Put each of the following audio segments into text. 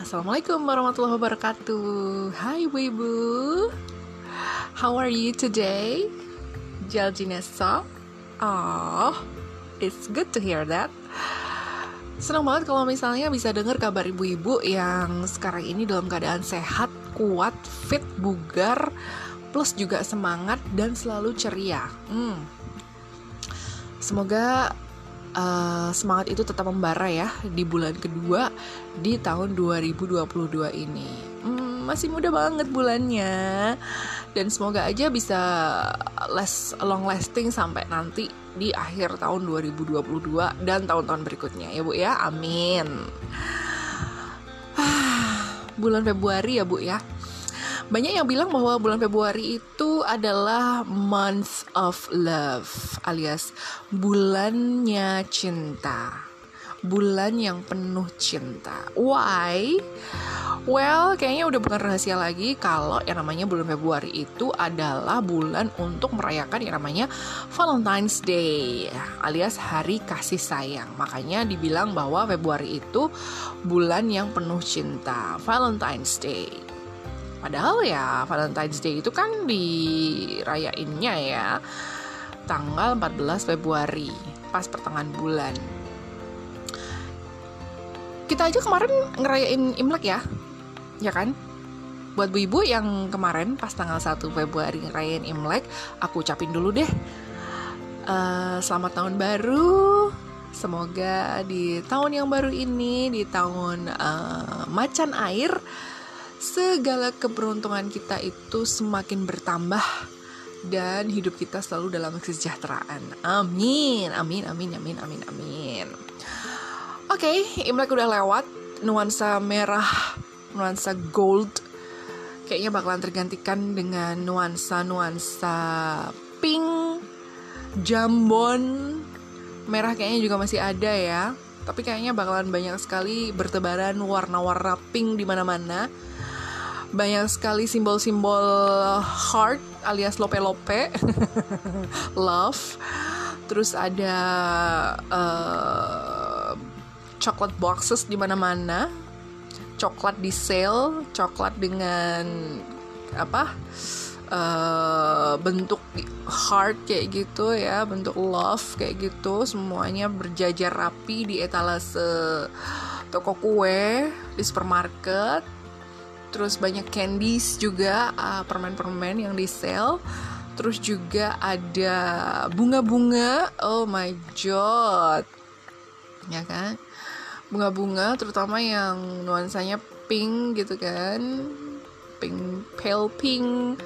Assalamualaikum warahmatullahi wabarakatuh. Hai Bu Ibu. How are you today? Jaljinesa. Oh, it's good to hear that. Senang banget kalau misalnya bisa dengar kabar ibu-ibu yang sekarang ini dalam keadaan sehat, kuat, fit, bugar, plus juga semangat dan selalu ceria. Hmm. Semoga uh, semangat itu tetap membara ya di bulan kedua di tahun 2022 ini. Hmm, masih muda banget bulannya dan semoga aja bisa less long lasting sampai nanti di akhir tahun 2022 dan tahun-tahun berikutnya ya Bu ya. Amin. bulan Februari ya Bu ya. Banyak yang bilang bahwa bulan Februari itu adalah month of love alias bulannya cinta. Bulan yang penuh cinta. Why? Well, kayaknya udah bukan rahasia lagi kalau yang namanya bulan Februari itu adalah bulan untuk merayakan yang namanya Valentine's Day alias Hari Kasih Sayang. Makanya dibilang bahwa Februari itu bulan yang penuh cinta, Valentine's Day. Padahal ya Valentine's Day itu kan dirayainnya ya tanggal 14 Februari pas pertengahan bulan. Kita aja kemarin ngerayain Imlek ya, ya kan? Buat bu ibu yang kemarin pas tanggal 1 Februari ngerayain Imlek, aku ucapin dulu deh. Uh, selamat tahun baru. Semoga di tahun yang baru ini, di tahun uh, macan air, segala keberuntungan kita itu semakin bertambah dan hidup kita selalu dalam kesejahteraan. Amin, amin, amin, amin, amin, amin. Oke, okay, Imlek udah lewat, nuansa merah nuansa gold kayaknya bakalan tergantikan dengan nuansa-nuansa pink, jambon, merah kayaknya juga masih ada ya. Tapi kayaknya bakalan banyak sekali bertebaran warna-warna pink di mana-mana. Banyak sekali simbol-simbol heart alias lope-lope, love. Terus ada uh, chocolate boxes di mana-mana coklat di sale, coklat dengan apa uh, bentuk heart kayak gitu ya, bentuk love kayak gitu, semuanya berjajar rapi di etalase toko kue di supermarket. Terus banyak candies juga, uh, permen-permen yang di sale. Terus juga ada bunga-bunga. Oh my god. Ya kan? bunga-bunga terutama yang nuansanya pink gitu kan pink pale pink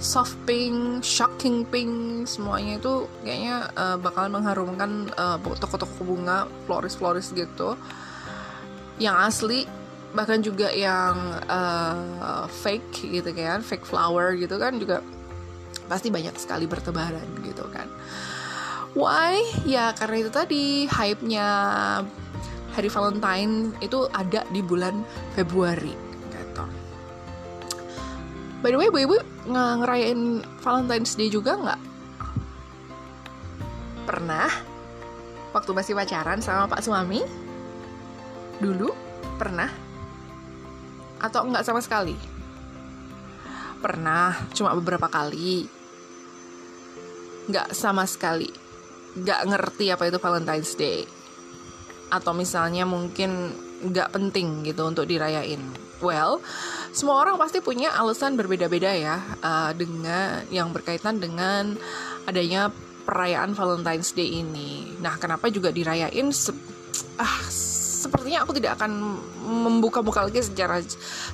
soft pink shocking pink semuanya itu kayaknya uh, bakalan mengharumkan uh, toko-toko bunga floris-floris gitu yang asli bahkan juga yang uh, fake gitu kan fake flower gitu kan juga pasti banyak sekali bertebaran gitu kan why ya karena itu tadi hype-nya hari Valentine itu ada di bulan Februari gitu. By the way, bu ibu ngerayain Valentine's Day juga nggak? Pernah? Waktu masih pacaran sama pak suami? Dulu? Pernah? Atau nggak sama sekali? Pernah, cuma beberapa kali. Nggak sama sekali. Nggak ngerti apa itu Valentine's Day atau misalnya mungkin nggak penting gitu untuk dirayain. Well, semua orang pasti punya alasan berbeda-beda ya uh, dengan yang berkaitan dengan adanya perayaan Valentine's Day ini. Nah, kenapa juga dirayain? Ah, sepertinya aku tidak akan membuka-buka lagi sejarah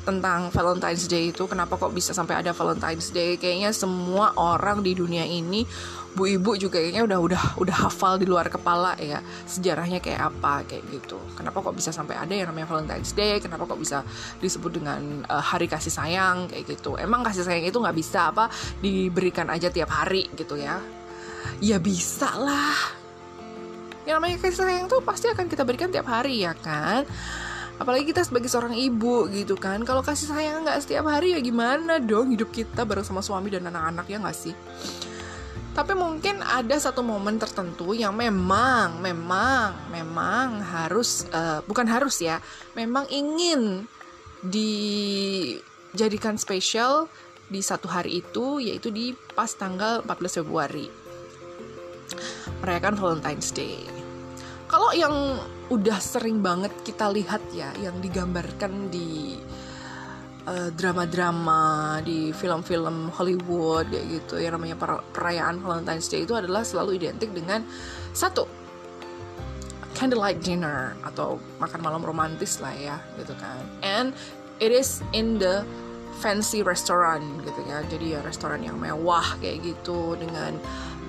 tentang Valentine's Day itu. Kenapa kok bisa sampai ada Valentine's Day? Kayaknya semua orang di dunia ini bu ibu juga kayaknya udah udah udah hafal di luar kepala ya sejarahnya kayak apa kayak gitu. Kenapa kok bisa sampai ada yang namanya Valentine's Day? Kenapa kok bisa disebut dengan uh, hari kasih sayang kayak gitu. Emang kasih sayang itu nggak bisa apa diberikan aja tiap hari gitu ya? Ya bisa lah yang namanya kasih sayang tuh pasti akan kita berikan tiap hari ya kan? Apalagi kita sebagai seorang ibu gitu kan? Kalau kasih sayang nggak setiap hari ya gimana dong hidup kita bareng sama suami dan anak-anak ya nggak sih? Tapi mungkin ada satu momen tertentu yang memang memang memang harus uh, bukan harus ya memang ingin dijadikan spesial di satu hari itu yaitu di pas tanggal 14 Februari. Merayakan Valentine's Day kalau yang udah sering banget kita lihat ya yang digambarkan di eh, drama-drama di film-film Hollywood kayak gitu yang namanya perayaan Valentine's Day itu adalah selalu identik dengan satu candlelight dinner atau makan malam romantis lah ya gitu kan. And it is in the fancy restaurant gitu ya jadi ya restoran yang mewah kayak gitu dengan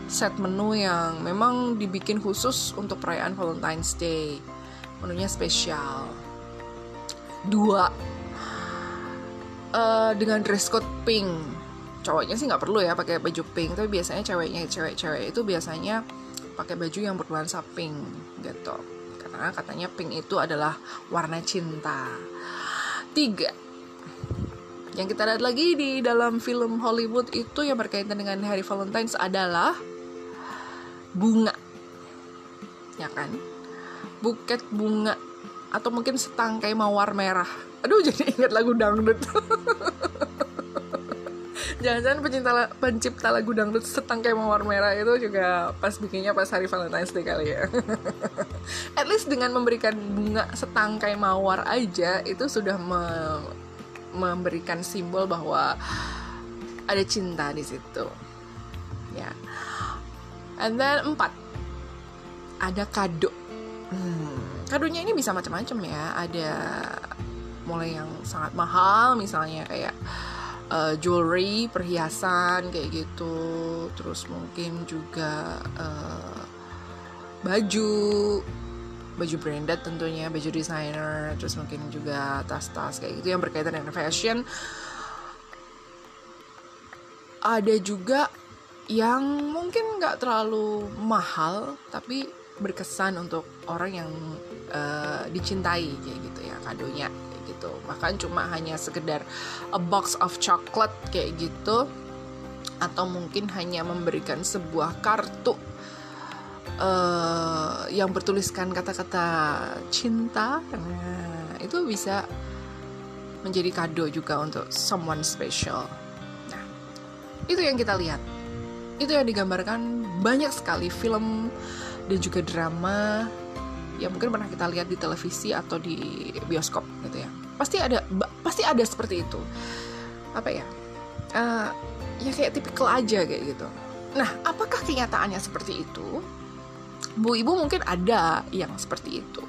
set menu yang memang dibikin khusus untuk perayaan Valentine's Day. Menunya spesial. Dua. Uh, dengan dress code pink. Cowoknya sih nggak perlu ya pakai baju pink tapi biasanya ceweknya cewek-cewek itu biasanya pakai baju yang bernuansa pink gitu. Karena katanya pink itu adalah warna cinta. Tiga. Yang kita lihat lagi di dalam film Hollywood itu yang berkaitan dengan Hari Valentine's adalah bunga. Ya kan? Buket bunga. Atau mungkin setangkai mawar merah. Aduh jadi ingat lagu dangdut. Jangan-jangan pencipta pencipta lagu dangdut setangkai mawar merah itu juga pas bikinnya pas hari Valentine's Day kali ya. At least dengan memberikan bunga setangkai mawar aja itu sudah me memberikan simbol bahwa ada cinta di situ. Ya and then empat. Ada kado. Hmm, kadonya ini bisa macam-macam ya. Ada mulai yang sangat mahal misalnya kayak uh, jewelry perhiasan kayak gitu. Terus mungkin juga uh, baju baju branded tentunya baju designer terus mungkin juga tas-tas kayak gitu yang berkaitan dengan fashion. Ada juga yang mungkin nggak terlalu mahal tapi berkesan untuk orang yang uh, dicintai kayak gitu ya kadonya gitu. Bahkan cuma hanya sekedar a box of chocolate kayak gitu. Atau mungkin hanya memberikan sebuah kartu uh, yang bertuliskan kata-kata cinta. Nah, itu bisa menjadi kado juga untuk someone special. Nah itu yang kita lihat itu yang digambarkan banyak sekali film dan juga drama yang mungkin pernah kita lihat di televisi atau di bioskop gitu ya. Pasti ada pasti ada seperti itu. Apa ya? Uh, ya kayak tipikal aja kayak gitu. Nah apakah kenyataannya seperti itu? Bu ibu mungkin ada yang seperti itu.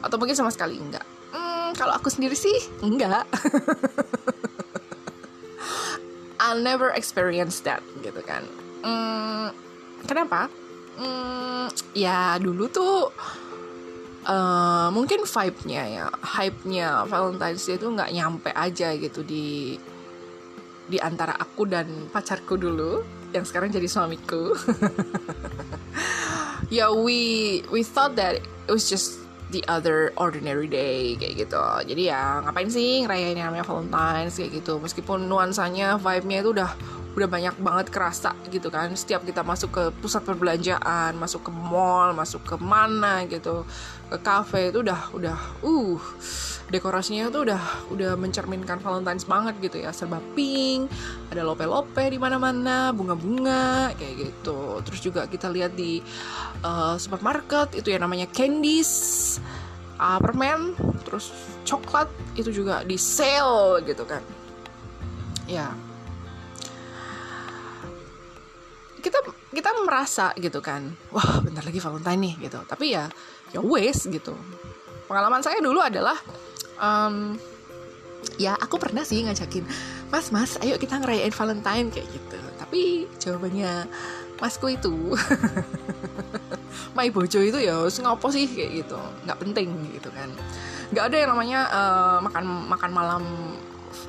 Atau mungkin sama sekali enggak? Hmm, kalau aku sendiri sih enggak. I'll never experience that gitu kan hmm, kenapa? Hmm, ya dulu tuh uh, mungkin vibe-nya ya hype-nya Valentine's Day itu nggak nyampe aja gitu di di antara aku dan pacarku dulu yang sekarang jadi suamiku. Ya yeah, we we thought that it was just the other ordinary day kayak gitu. Jadi ya ngapain sih ngerayain yang namanya Valentine's kayak gitu. Meskipun nuansanya vibe-nya itu udah udah banyak banget kerasa gitu kan. Setiap kita masuk ke pusat perbelanjaan masuk ke mall masuk ke mana gitu ke cafe itu udah udah uh dekorasinya tuh udah udah mencerminkan Valentine's banget gitu ya. Serba pink ada lope-lope di mana-mana bunga-bunga kayak gitu. Terus juga kita lihat di uh, supermarket itu yang namanya candies uh, permen terus coklat itu juga di sale gitu kan. Ya. kita kita merasa gitu kan wah bentar lagi Valentine nih gitu. Tapi ya ya wes gitu. Pengalaman saya dulu adalah um, ya aku pernah sih ngajakin mas mas ayo kita ngerayain Valentine kayak gitu. Tapi jawabannya masku itu my bojo itu ya ngopo sih kayak gitu. Nggak penting gitu kan. Nggak ada yang namanya uh, makan makan malam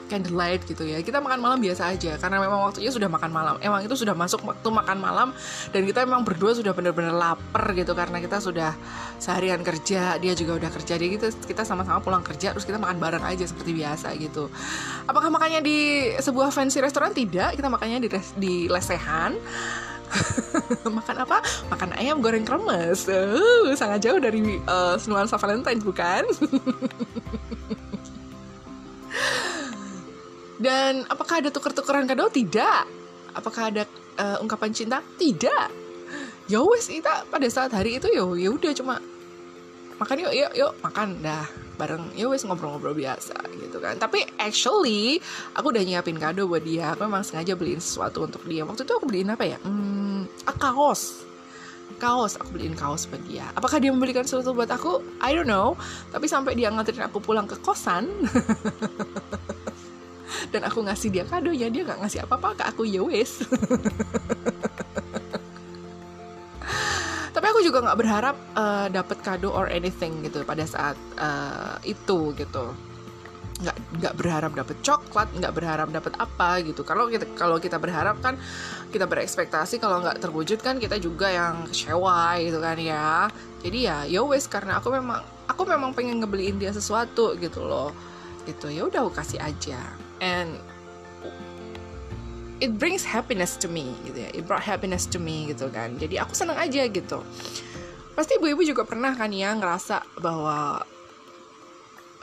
candlelight gitu ya kita makan malam biasa aja karena memang waktunya sudah makan malam emang itu sudah masuk waktu makan malam dan kita memang berdua sudah benar-benar lapar gitu karena kita sudah seharian kerja dia juga udah kerja jadi kita kita sama-sama pulang kerja terus kita makan bareng aja seperti biasa gitu apakah makannya di sebuah fancy restoran tidak kita makannya di di lesehan makan apa? Makan ayam goreng kremes. Uh, sangat jauh dari uh, nuansa Valentine bukan? Dan apakah ada tuker-tukeran kado? Tidak. Apakah ada uh, ungkapan cinta? Tidak. Ya wes kita pada saat hari itu yo ya udah cuma makan yuk yuk yuk makan dah bareng. Ya wes ngobrol-ngobrol biasa gitu kan. Tapi actually aku udah nyiapin kado buat dia. Aku memang sengaja beliin sesuatu untuk dia. Waktu itu aku beliin apa ya? Hmm, a kaos. Kaos aku beliin kaos buat dia. Apakah dia membelikan sesuatu buat aku? I don't know. Tapi sampai dia nganterin aku pulang ke kosan dan aku ngasih dia kado ya dia nggak ngasih apa-apa ke aku ya wes tapi aku juga nggak berharap uh, dapet kado or anything gitu pada saat uh, itu gitu. Nggak nggak berharap dapet coklat nggak berharap dapet apa gitu. Kalau kita kalau kita berharap kan kita berekspektasi kalau nggak terwujud kan kita juga yang kecewa gitu kan ya. Jadi ya ya wes karena aku memang aku memang pengen ngebeliin dia sesuatu gitu loh. Gitu ya udah aku kasih aja and it brings happiness to me gitu ya. It brought happiness to me gitu kan. Jadi aku senang aja gitu. Pasti ibu-ibu juga pernah kan ya ngerasa bahwa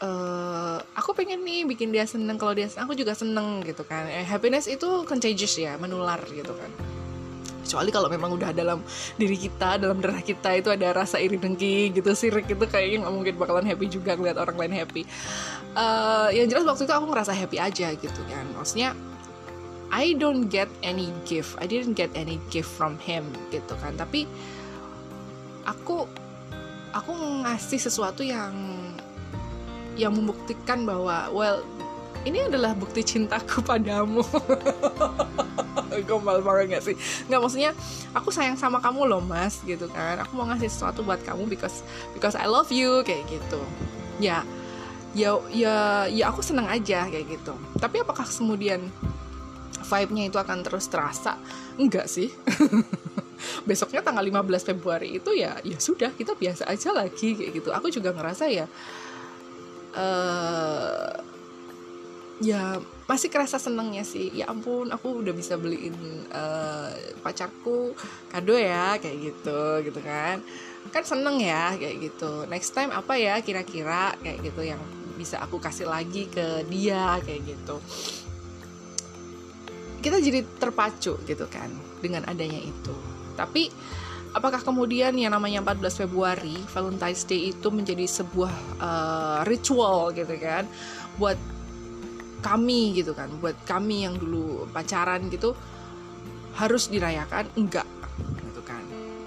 uh, aku pengen nih bikin dia seneng kalau dia aku juga seneng gitu kan. Eh, happiness itu contagious ya menular gitu kan kecuali kalau memang udah dalam diri kita dalam darah kita itu ada rasa iri dengki gitu sirik itu kayaknya nggak mungkin bakalan happy juga ngeliat orang lain happy. Uh, yang jelas waktu itu aku ngerasa happy aja gitu kan. Maksudnya I don't get any gift. I didn't get any gift from him gitu kan. Tapi aku aku ngasih sesuatu yang yang membuktikan bahwa well ini adalah bukti cintaku padamu gombal banget gak sih? Nggak maksudnya aku sayang sama kamu loh mas gitu kan. Aku mau ngasih sesuatu buat kamu because because I love you kayak gitu. Ya ya ya ya aku seneng aja kayak gitu. Tapi apakah kemudian vibe-nya itu akan terus terasa? Enggak sih. Besoknya tanggal 15 Februari itu ya ya sudah kita biasa aja lagi kayak gitu. Aku juga ngerasa ya uh, ya masih kerasa senengnya sih. Ya ampun aku udah bisa beliin uh, pacarku kado ya kayak gitu gitu kan. Kan seneng ya kayak gitu. Next time apa ya kira-kira kayak gitu yang bisa aku kasih lagi ke dia kayak gitu. Kita jadi terpacu gitu kan dengan adanya itu. Tapi apakah kemudian yang namanya 14 Februari Valentine's Day itu menjadi sebuah uh, ritual gitu kan buat kami gitu kan buat kami yang dulu pacaran gitu harus dirayakan? Enggak gitu kan.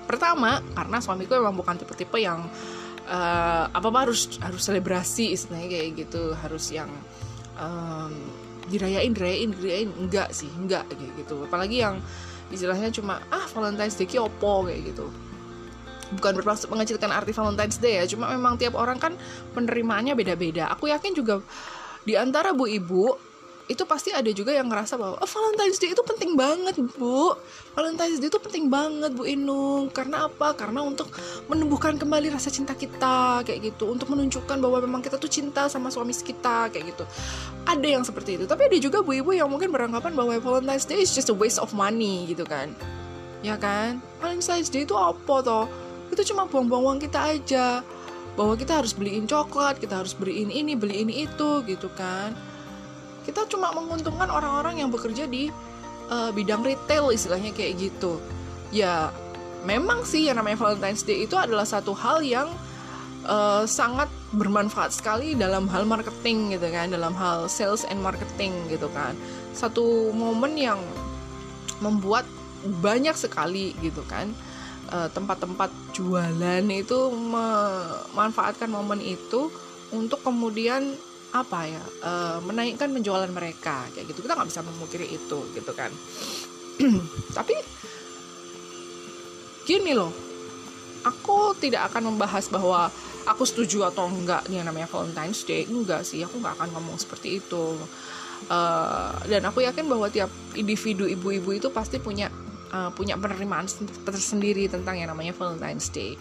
Pertama karena suamiku memang bukan tipe-tipe yang uh, apa apa harus harus selebrasi istilahnya kayak gitu harus yang um, dirayain dirayain dirayain. Enggak sih enggak kayak gitu. Apalagi yang istilahnya cuma ah Valentine's Day opo kayak gitu. Bukan bermaksud mengecilkan arti Valentine's Day ya cuma memang tiap orang kan penerimaannya beda-beda. Aku yakin juga di antara bu ibu itu pasti ada juga yang ngerasa bahwa oh, Valentine's Day itu penting banget bu. Valentine's Day itu penting banget bu Inung karena apa? Karena untuk menumbuhkan kembali rasa cinta kita kayak gitu. Untuk menunjukkan bahwa memang kita tuh cinta sama suami kita kayak gitu. Ada yang seperti itu. Tapi ada juga bu ibu yang mungkin beranggapan bahwa Valentine's Day is just a waste of money gitu kan. Ya kan? Valentine's Day itu apa toh? Itu cuma buang-buang uang kita aja bahwa kita harus beliin coklat, kita harus beliin ini, beliin itu gitu kan. Kita cuma menguntungkan orang-orang yang bekerja di uh, bidang retail istilahnya kayak gitu. Ya, memang sih yang namanya Valentine's Day itu adalah satu hal yang uh, sangat bermanfaat sekali dalam hal marketing gitu kan, dalam hal sales and marketing gitu kan. Satu momen yang membuat banyak sekali gitu kan tempat-tempat uh, jualan itu memanfaatkan momen itu untuk kemudian apa ya uh, menaikkan penjualan mereka kayak gitu. Kita nggak bisa memungkiri itu gitu kan. Tapi gini loh aku tidak akan membahas bahwa aku setuju atau enggak yang namanya Valentine's Day. Enggak sih aku nggak akan ngomong seperti itu. Uh, dan aku yakin bahwa tiap individu ibu-ibu itu pasti punya uh, punya penerimaan tersendiri tentang yang namanya Valentine's Day.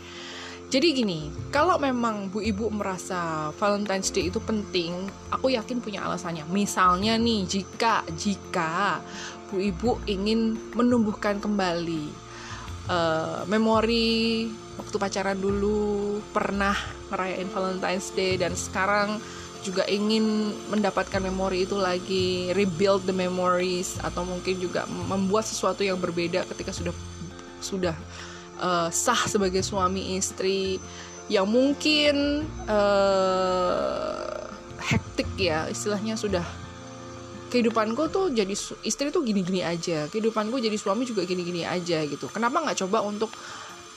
Jadi gini, kalau memang bu ibu merasa Valentine's Day itu penting, aku yakin punya alasannya. Misalnya nih, jika jika bu ibu ingin menumbuhkan kembali uh, memori waktu pacaran dulu pernah ngerayain Valentine's Day dan sekarang juga ingin mendapatkan memori itu lagi rebuild the memories atau mungkin juga membuat sesuatu yang berbeda ketika sudah sudah uh, sah sebagai suami istri yang mungkin uh, hektik ya istilahnya sudah kehidupanku tuh jadi istri tuh gini-gini aja kehidupanku jadi suami juga gini-gini aja gitu. Kenapa nggak coba untuk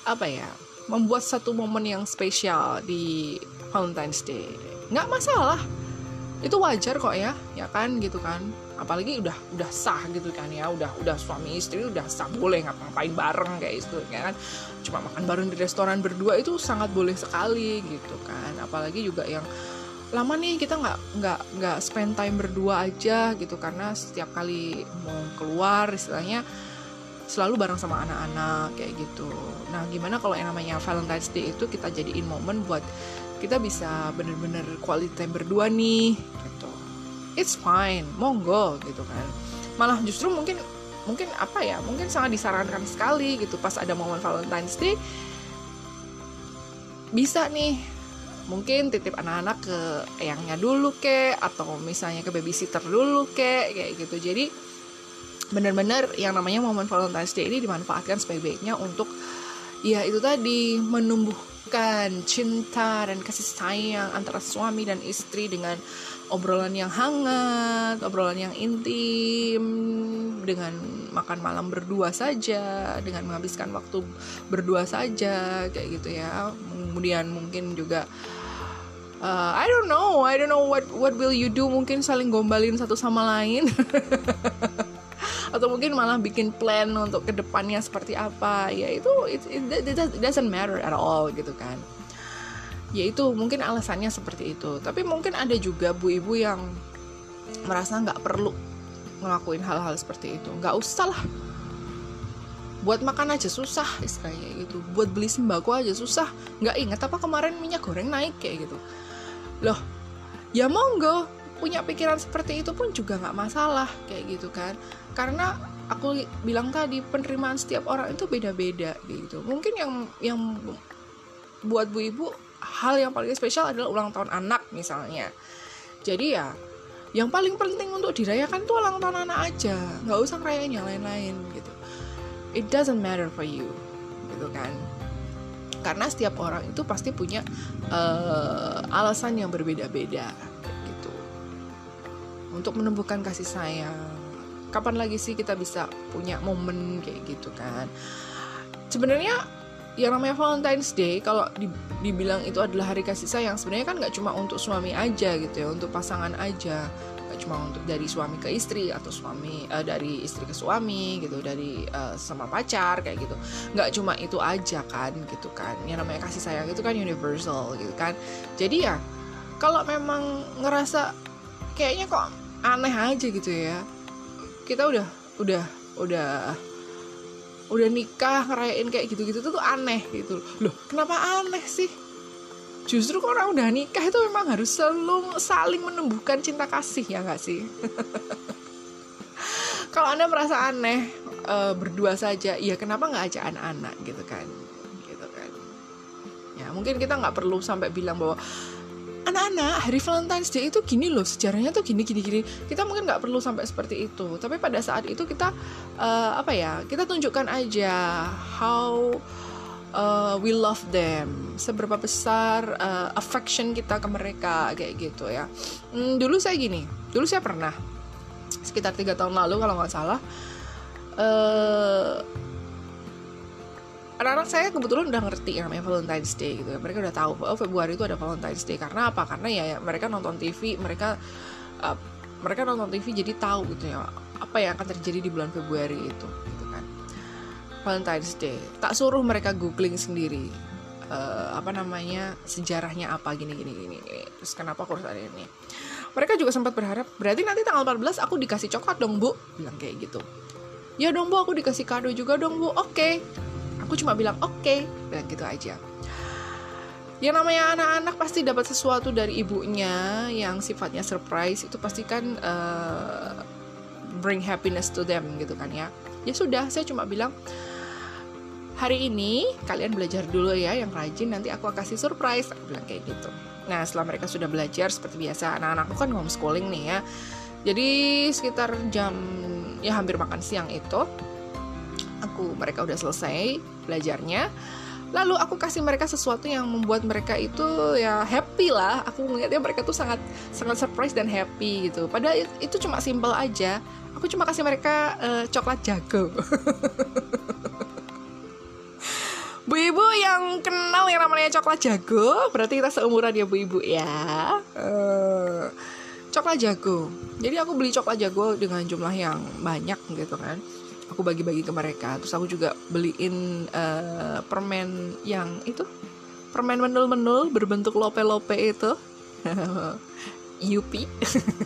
apa ya membuat satu momen yang spesial di Valentine's Day nggak masalah. Itu wajar kok ya ya kan gitu kan. Apalagi udah udah sah gitu kan ya udah udah suami istri udah sah boleh ngapa-ngapain bareng kayak itu ya kan. Cuma makan bareng di restoran berdua itu sangat boleh sekali gitu kan. Apalagi juga yang lama nih kita nggak nggak nggak spend time berdua aja gitu karena setiap kali mau keluar istilahnya selalu bareng sama anak-anak kayak gitu. Nah, gimana kalau yang namanya Valentine's Day itu kita jadiin momen buat kita bisa bener-bener quality time berdua nih gitu. It's fine, monggo gitu kan. Malah justru mungkin mungkin apa ya? Mungkin sangat disarankan sekali gitu pas ada momen Valentine's Day bisa nih mungkin titip anak-anak ke eyangnya dulu ke atau misalnya ke babysitter dulu ke kayak gitu jadi benar-benar yang namanya momen Valentine's Day ini dimanfaatkan sebaik-baiknya untuk ya itu tadi menumbuhkan cinta dan kasih sayang antara suami dan istri dengan obrolan yang hangat, obrolan yang intim, dengan makan malam berdua saja, dengan menghabiskan waktu berdua saja kayak gitu ya. Kemudian mungkin juga uh, I don't know, I don't know what what will you do mungkin saling gombalin satu sama lain. mungkin malah bikin plan untuk ke depannya seperti apa. Ya itu it, it, it doesn't matter at all gitu kan. Ya itu mungkin alasannya seperti itu. Tapi mungkin ada juga bu ibu yang merasa nggak perlu ngelakuin hal-hal seperti itu. Nggak usah lah. Buat makan aja susah istilahnya gitu. Buat beli sembako aja susah. Nggak ingat apa kemarin minyak goreng naik kayak gitu. Loh ya monggo. Punya pikiran seperti itu pun juga nggak masalah kayak gitu kan. Karena aku bilang tadi penerimaan setiap orang itu beda-beda gitu. Mungkin yang yang buat bu ibu hal yang paling spesial adalah ulang tahun anak misalnya. Jadi ya yang paling penting untuk dirayakan tuh ulang tahun anak aja. Nggak usah ngerayain yang lain-lain gitu. It doesn't matter for you gitu kan. Karena setiap orang itu pasti punya uh, alasan yang berbeda-beda gitu. Untuk menumbuhkan kasih sayang kapan lagi sih kita bisa punya momen kayak gitu kan? Sebenarnya yang namanya Valentine's Day kalau dibilang itu adalah hari kasih sayang sebenarnya kan nggak cuma untuk suami aja gitu ya untuk pasangan aja. Nggak cuma untuk dari suami ke istri atau suami uh, dari istri ke suami gitu dari uh, sama pacar kayak gitu. Nggak cuma itu aja kan gitu kan. Yang namanya kasih sayang itu kan universal gitu kan. Jadi ya kalau memang ngerasa kayaknya kok aneh aja gitu ya kita udah udah udah udah nikah ngerayain kayak gitu-gitu tuh, aneh gitu. Loh kenapa aneh sih? Justru kalau orang udah nikah itu memang harus selalu saling menumbuhkan cinta kasih ya nggak sih? Kalau anda merasa aneh e, berdua saja ya kenapa nggak ajak anak-anak gitu kan? Gitu kan. Ya mungkin kita nggak perlu sampai bilang bahwa anak-anak hari Valentine's Day itu gini loh sejarahnya tuh gini gini gini. Kita mungkin nggak perlu sampai seperti itu. Tapi pada saat itu kita uh, apa ya kita tunjukkan aja how uh, we love them. Seberapa besar uh, affection kita ke mereka kayak gitu ya. Hmm, dulu saya gini dulu saya pernah sekitar tiga tahun lalu kalau nggak salah uh, anak-anak saya kebetulan udah ngerti yang namanya Valentine's Day gitu ya. mereka udah tahu oh Februari itu ada Valentine's Day. Karena apa? Karena ya, ya mereka nonton TV mereka uh, mereka nonton TV jadi tahu gitu ya apa yang akan terjadi di bulan Februari itu gitu kan. Valentine's Day. Tak suruh mereka googling sendiri uh, apa namanya sejarahnya apa gini gini gini, terus kenapa aku harus ada ini? Mereka juga sempat berharap berarti nanti tanggal 14 aku dikasih coklat dong bu bilang kayak gitu. Ya dong bu aku dikasih kado juga dong bu. Oke. okay aku cuma bilang oke okay. bilang gitu aja. Yang namanya anak-anak pasti dapat sesuatu dari ibunya yang sifatnya surprise itu pasti kan uh, bring happiness to them gitu kan ya. Ya sudah saya cuma bilang hari ini kalian belajar dulu ya yang rajin nanti aku kasih surprise aku bilang kayak gitu. Nah setelah mereka sudah belajar seperti biasa anak-anakku kan homeschooling nih ya. Jadi sekitar jam ya hampir makan siang itu aku mereka udah selesai belajarnya. Lalu aku kasih mereka sesuatu yang membuat mereka itu ya happy lah. Aku melihatnya mereka tuh sangat sangat surprise dan happy gitu. Padahal itu cuma simple aja. Aku cuma kasih mereka uh, coklat jago. Bu ibu yang kenal yang namanya coklat jago berarti kita seumuran ya bu ibu ya. Uh, coklat jago. Jadi aku beli coklat jago dengan jumlah yang banyak gitu kan aku bagi-bagi ke mereka. Terus aku juga beliin uh, permen yang itu permen menul-menul berbentuk lope-lope itu. Yupi.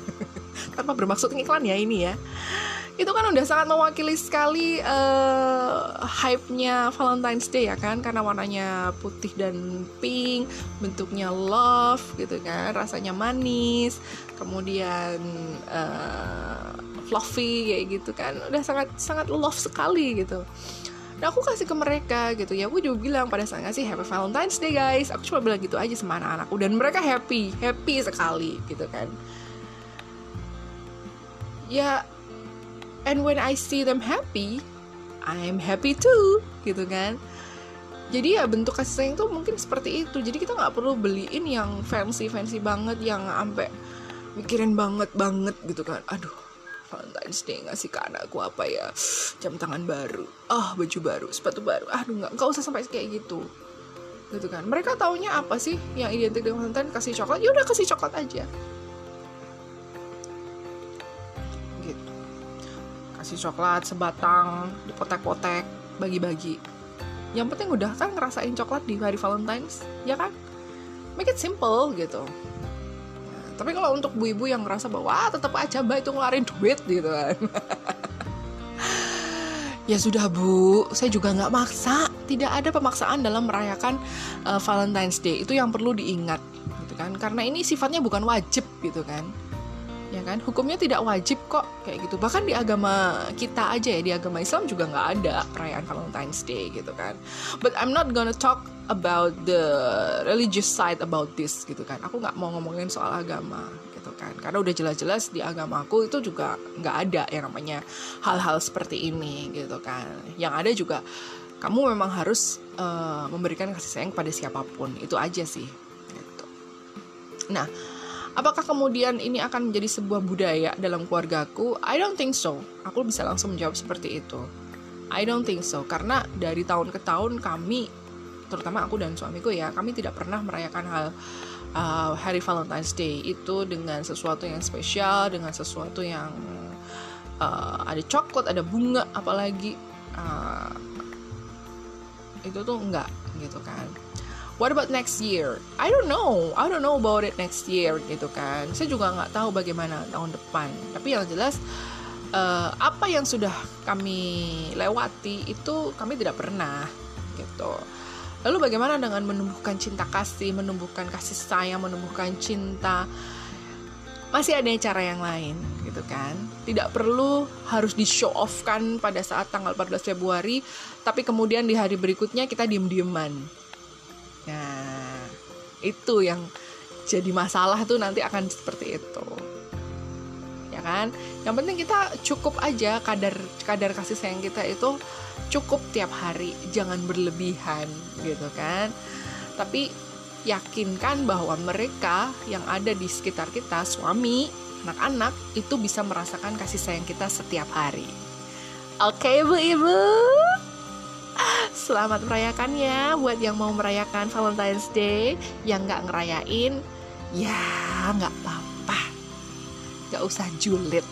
Tanpa bermaksud iklan ya ini ya. Itu kan udah sangat mewakili sekali uh, hype-nya Valentine's Day ya kan? Karena warnanya putih dan pink bentuknya love gitu kan? Rasanya manis. Kemudian uh, fluffy kayak gitu kan. Udah sangat sangat love sekali gitu. Nah aku kasih ke mereka gitu. Ya Aku juga bilang pada saat ngasih Happy Valentine's Day guys. Aku cuma bilang gitu aja sama anak-anakku Dan mereka happy Happy sekali gitu kan. Ya And when I see them happy I'm happy too Gitu kan. Jadi ya bentuk kasih sayang tuh mungkin seperti itu. Jadi kita nggak perlu beliin yang fancy fancy banget yang sampai mikirin banget banget gitu kan. Aduh Valentine's ngasih ke anakku apa ya? Jam tangan baru. Oh, baju baru sepatu baru. Aduh nggak nggak usah sampai kayak gitu. Gitu kan. Mereka taunya apa sih yang identik dengan Valentine? Kasih coklat? Ya udah kasih coklat aja. Gitu. Kasih coklat sebatang dipotek-potek bagi-bagi. Yang penting udah kan ngerasain coklat di hari Valentine's ya kan? Make it simple gitu tapi kalau untuk bu ibu yang ngerasa bahwa ah, tetap aja mbak itu ngeluarin duit gitu kan. Ya sudah bu. Saya juga nggak maksa. Tidak ada pemaksaan dalam merayakan uh, Valentine's Day. Itu yang perlu diingat gitu kan. Karena ini sifatnya bukan wajib gitu kan ya kan? Hukumnya tidak wajib kok kayak gitu. Bahkan di agama kita aja ya di agama Islam juga nggak ada perayaan Valentine's Day gitu kan. But I'm not gonna talk about the religious side about this gitu kan. Aku nggak mau ngomongin soal agama gitu kan. Karena udah jelas-jelas di agamaku itu juga nggak ada yang namanya hal-hal seperti ini gitu kan. Yang ada juga kamu memang harus uh, memberikan kasih sayang pada siapa pun. Itu aja sih gitu. nah Apakah kemudian ini akan menjadi sebuah budaya dalam keluargaku? I don't think so. Aku bisa langsung menjawab seperti itu. I don't think so karena dari tahun ke tahun kami terutama aku dan suamiku ya, kami tidak pernah merayakan hal uh, Hari Valentine's Day itu dengan sesuatu yang spesial, dengan sesuatu yang uh, ada coklat, ada bunga apalagi uh, itu tuh enggak gitu kan what about next year? I don't know, I don't know about it next year gitu kan. Saya juga nggak tahu bagaimana tahun depan. Tapi yang jelas uh, apa yang sudah kami lewati itu kami tidak pernah gitu. Lalu bagaimana dengan menumbuhkan cinta kasih, menumbuhkan kasih sayang, menumbuhkan cinta? Masih ada cara yang lain gitu kan. Tidak perlu harus di show off kan pada saat tanggal 14 Februari, tapi kemudian di hari berikutnya kita diem-dieman Nah, itu yang jadi masalah tuh nanti akan seperti itu. Ya kan? Yang penting kita cukup aja kadar kadar kasih sayang kita itu cukup tiap hari, jangan berlebihan gitu kan. Tapi yakinkan bahwa mereka yang ada di sekitar kita, suami, anak-anak itu bisa merasakan kasih sayang kita setiap hari. Oke, Bu Ibu. Selamat merayakannya. Buat yang mau merayakan Valentine's Day Yang nggak ngerayain Ya nggak apa-apa. Gak usah julid.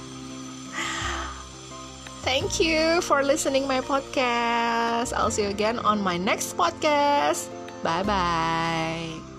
Thank you for listening my podcast. I'll see you again on my next podcast. Bye-bye